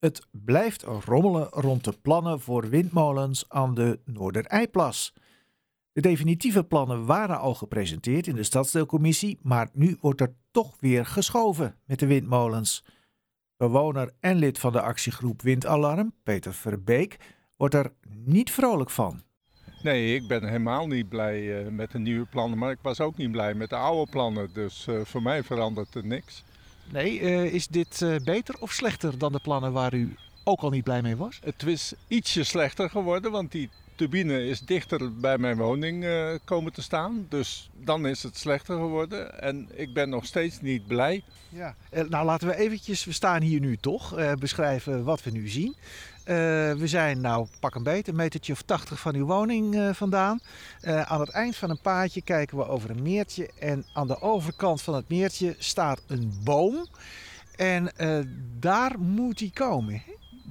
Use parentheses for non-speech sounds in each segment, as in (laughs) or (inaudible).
Het blijft rommelen rond de plannen voor windmolens aan de Noorderijplas. De definitieve plannen waren al gepresenteerd in de stadsdeelcommissie, maar nu wordt er toch weer geschoven met de windmolens. Bewoner en lid van de actiegroep Windalarm, Peter Verbeek, wordt er niet vrolijk van. Nee, ik ben helemaal niet blij uh, met de nieuwe plannen, maar ik was ook niet blij met de oude plannen. Dus uh, voor mij verandert er niks. Nee, uh, is dit beter of slechter dan de plannen waar u ook al niet blij mee was? Het is ietsje slechter geworden, want die turbine is dichter bij mijn woning komen te staan. Dus dan is het slechter geworden en ik ben nog steeds niet blij. Ja, nou laten we eventjes, we staan hier nu toch, beschrijven wat we nu zien. We zijn nou pak een beet, een metertje of 80 van uw woning vandaan. Aan het eind van een paadje kijken we over een meertje. En aan de overkant van het meertje staat een boom. En daar moet hij komen.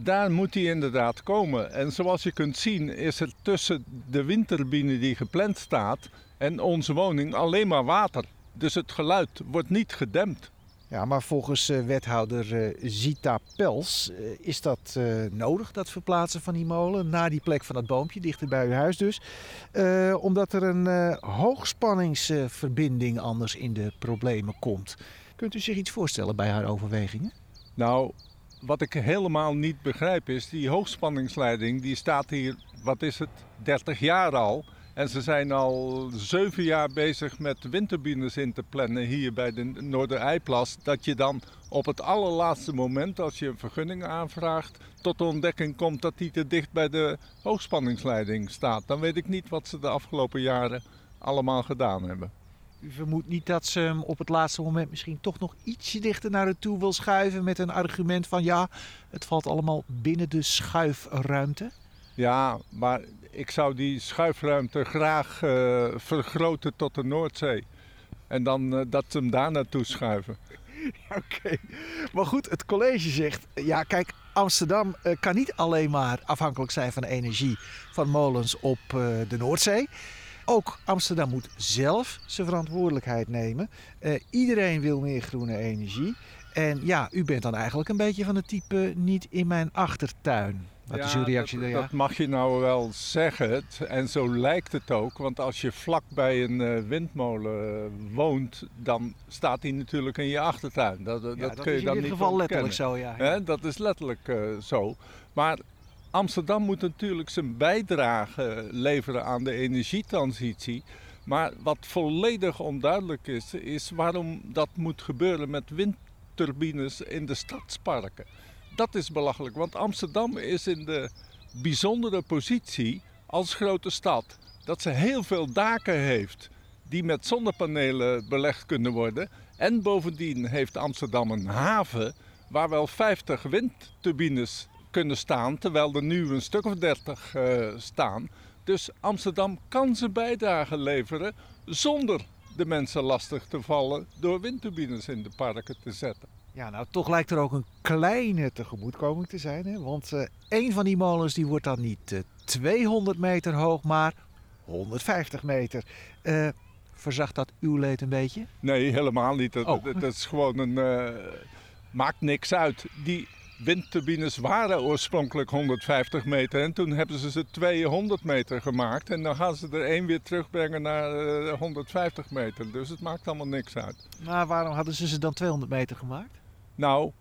Daar moet hij inderdaad komen. En zoals je kunt zien is er tussen de windturbine die gepland staat en onze woning alleen maar water. Dus het geluid wordt niet gedempt. Ja, maar volgens uh, wethouder uh, Zita Pels uh, is dat nodig, dat verplaatsen van die molen naar die plek van dat boompje, dichter bij uw huis dus. omdat er een hoogspanningsverbinding anders in de problemen komt. Kunt u zich iets voorstellen bij haar overwegingen? Nou, wat ik helemaal niet begrijp is, die hoogspanningsleiding die staat hier, wat is het, 30 jaar al. En ze zijn al zeven jaar bezig met windturbines in te plannen hier bij de Noorderijplas. Dat je dan op het allerlaatste moment, als je een vergunning aanvraagt, tot de ontdekking komt dat die te dicht bij de hoogspanningsleiding staat. Dan weet ik niet wat ze de afgelopen jaren allemaal gedaan hebben. U vermoedt niet dat ze hem op het laatste moment misschien toch nog ietsje dichter naar u toe wil schuiven met een argument van ja, het valt allemaal binnen de schuifruimte? Ja, maar ik zou die schuifruimte graag uh, vergroten tot de Noordzee. En dan uh, dat ze hem daar naartoe schuiven. (laughs) Oké, okay. maar goed, het college zegt... Ja, kijk, Amsterdam uh, kan niet alleen maar afhankelijk zijn van de energie van molens op de Noordzee. Ook Amsterdam moet zelf zijn verantwoordelijkheid nemen. iedereen wil meer groene energie. En ja, u bent dan eigenlijk een beetje van het type niet in mijn achtertuin. Wat ja, is uw reactie dat, dat, mag je nou wel zeggen. En zo lijkt het ook. Want als je vlak bij een uh, windmolen uh, woont, dan staat die natuurlijk in je achtertuin. Dat, ja, dat, dat kun je dan in dit niet geval letterlijk zo, ja. Dat is letterlijk uh, zo. Maar Amsterdam moet natuurlijk zijn bijdrage leveren aan de energietransitie. Maar wat volledig onduidelijk is, is waarom dat moet gebeuren met windturbines in de stadsparken dat is belachelijk. Want Amsterdam is in de bijzondere positie als grote stad dat ze heel veel daken heeft die met zonnepanelen belegd kunnen worden. En bovendien heeft Amsterdam een haven waar wel 50 windturbines kunnen staan, terwijl er nu een stuk of 30 uh, eh, staan. Dus Amsterdam kan zijn bijdrage leveren zonder de mensen lastig te vallen door windturbines in de parken te zetten. Ja, nou toch lijkt er ook een kleine tegemoetkoming te zijn. Hè? Want uh, een van die molens die wordt dan niet uh, eh, 200 meter hoog, maar 150 meter. Uh, verzacht dat uw leed een beetje? Nee, helemaal niet. Dat, oh. dat, dat is gewoon een... maakt niks uit. Die windturbines waren oorspronkelijk 150 meter en toen hebben ze ze 200 meter gemaakt. En dan gaan ze er één weer terugbrengen naar 150 meter. Dus het maakt allemaal niks uit. Maar waarom hadden ze ze dan 200 meter gemaakt? Nou,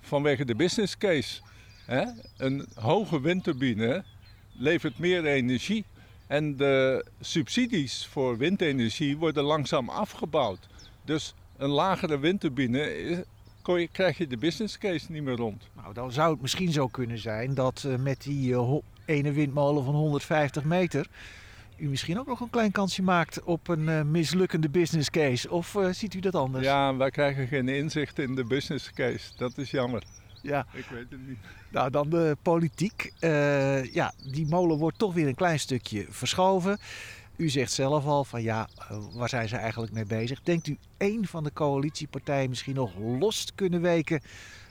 vanwege de business case. Hè? Een hoge windturbine levert meer energie. En de subsidies voor windenergie worden langzaam afgebouwd. Dus een lagere windturbine krijg je de business case niet meer rond. Nou, dan zou het misschien zo kunnen zijn dat uh, met die uh, ene windmolen van 150 meter u misschien ook nog een klein kansje maakt op een uh, mislukkende business case. Of uh, ziet u dat anders? Ja, wij krijgen geen inzicht in de business case. Dat is jammer. Ja. Ik weet het niet. Nou, dan de politiek. Uh, ja, die molen wordt toch weer een klein stukje verschoven. U zegt zelf al van ja, waar zijn ze eigenlijk mee bezig? Denkt u één van de coalitiepartijen misschien nog los kunnen weken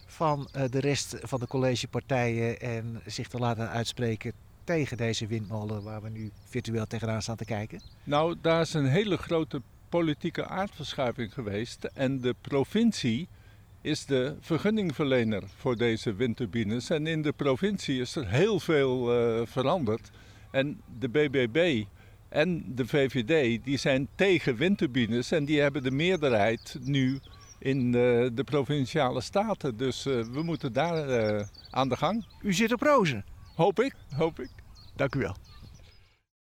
van de rest van de collegepartijen en zich te laten uitspreken tegen deze windmolen waar we nu virtueel tegenaan staan te kijken? Nou, daar is een hele grote politieke aardverschuiving geweest. En de provincie is de vergunningverlener voor deze windturbines. En in de provincie is er heel veel uh, veranderd. En de BBB en de VVD die zijn tegen windturbines en die hebben de meerderheid nu in de, de provinciale staten. Dus uh, we moeten daar uh, aan de gang. U zit op rozen. Hoop ik, hoop ik. Dank u wel.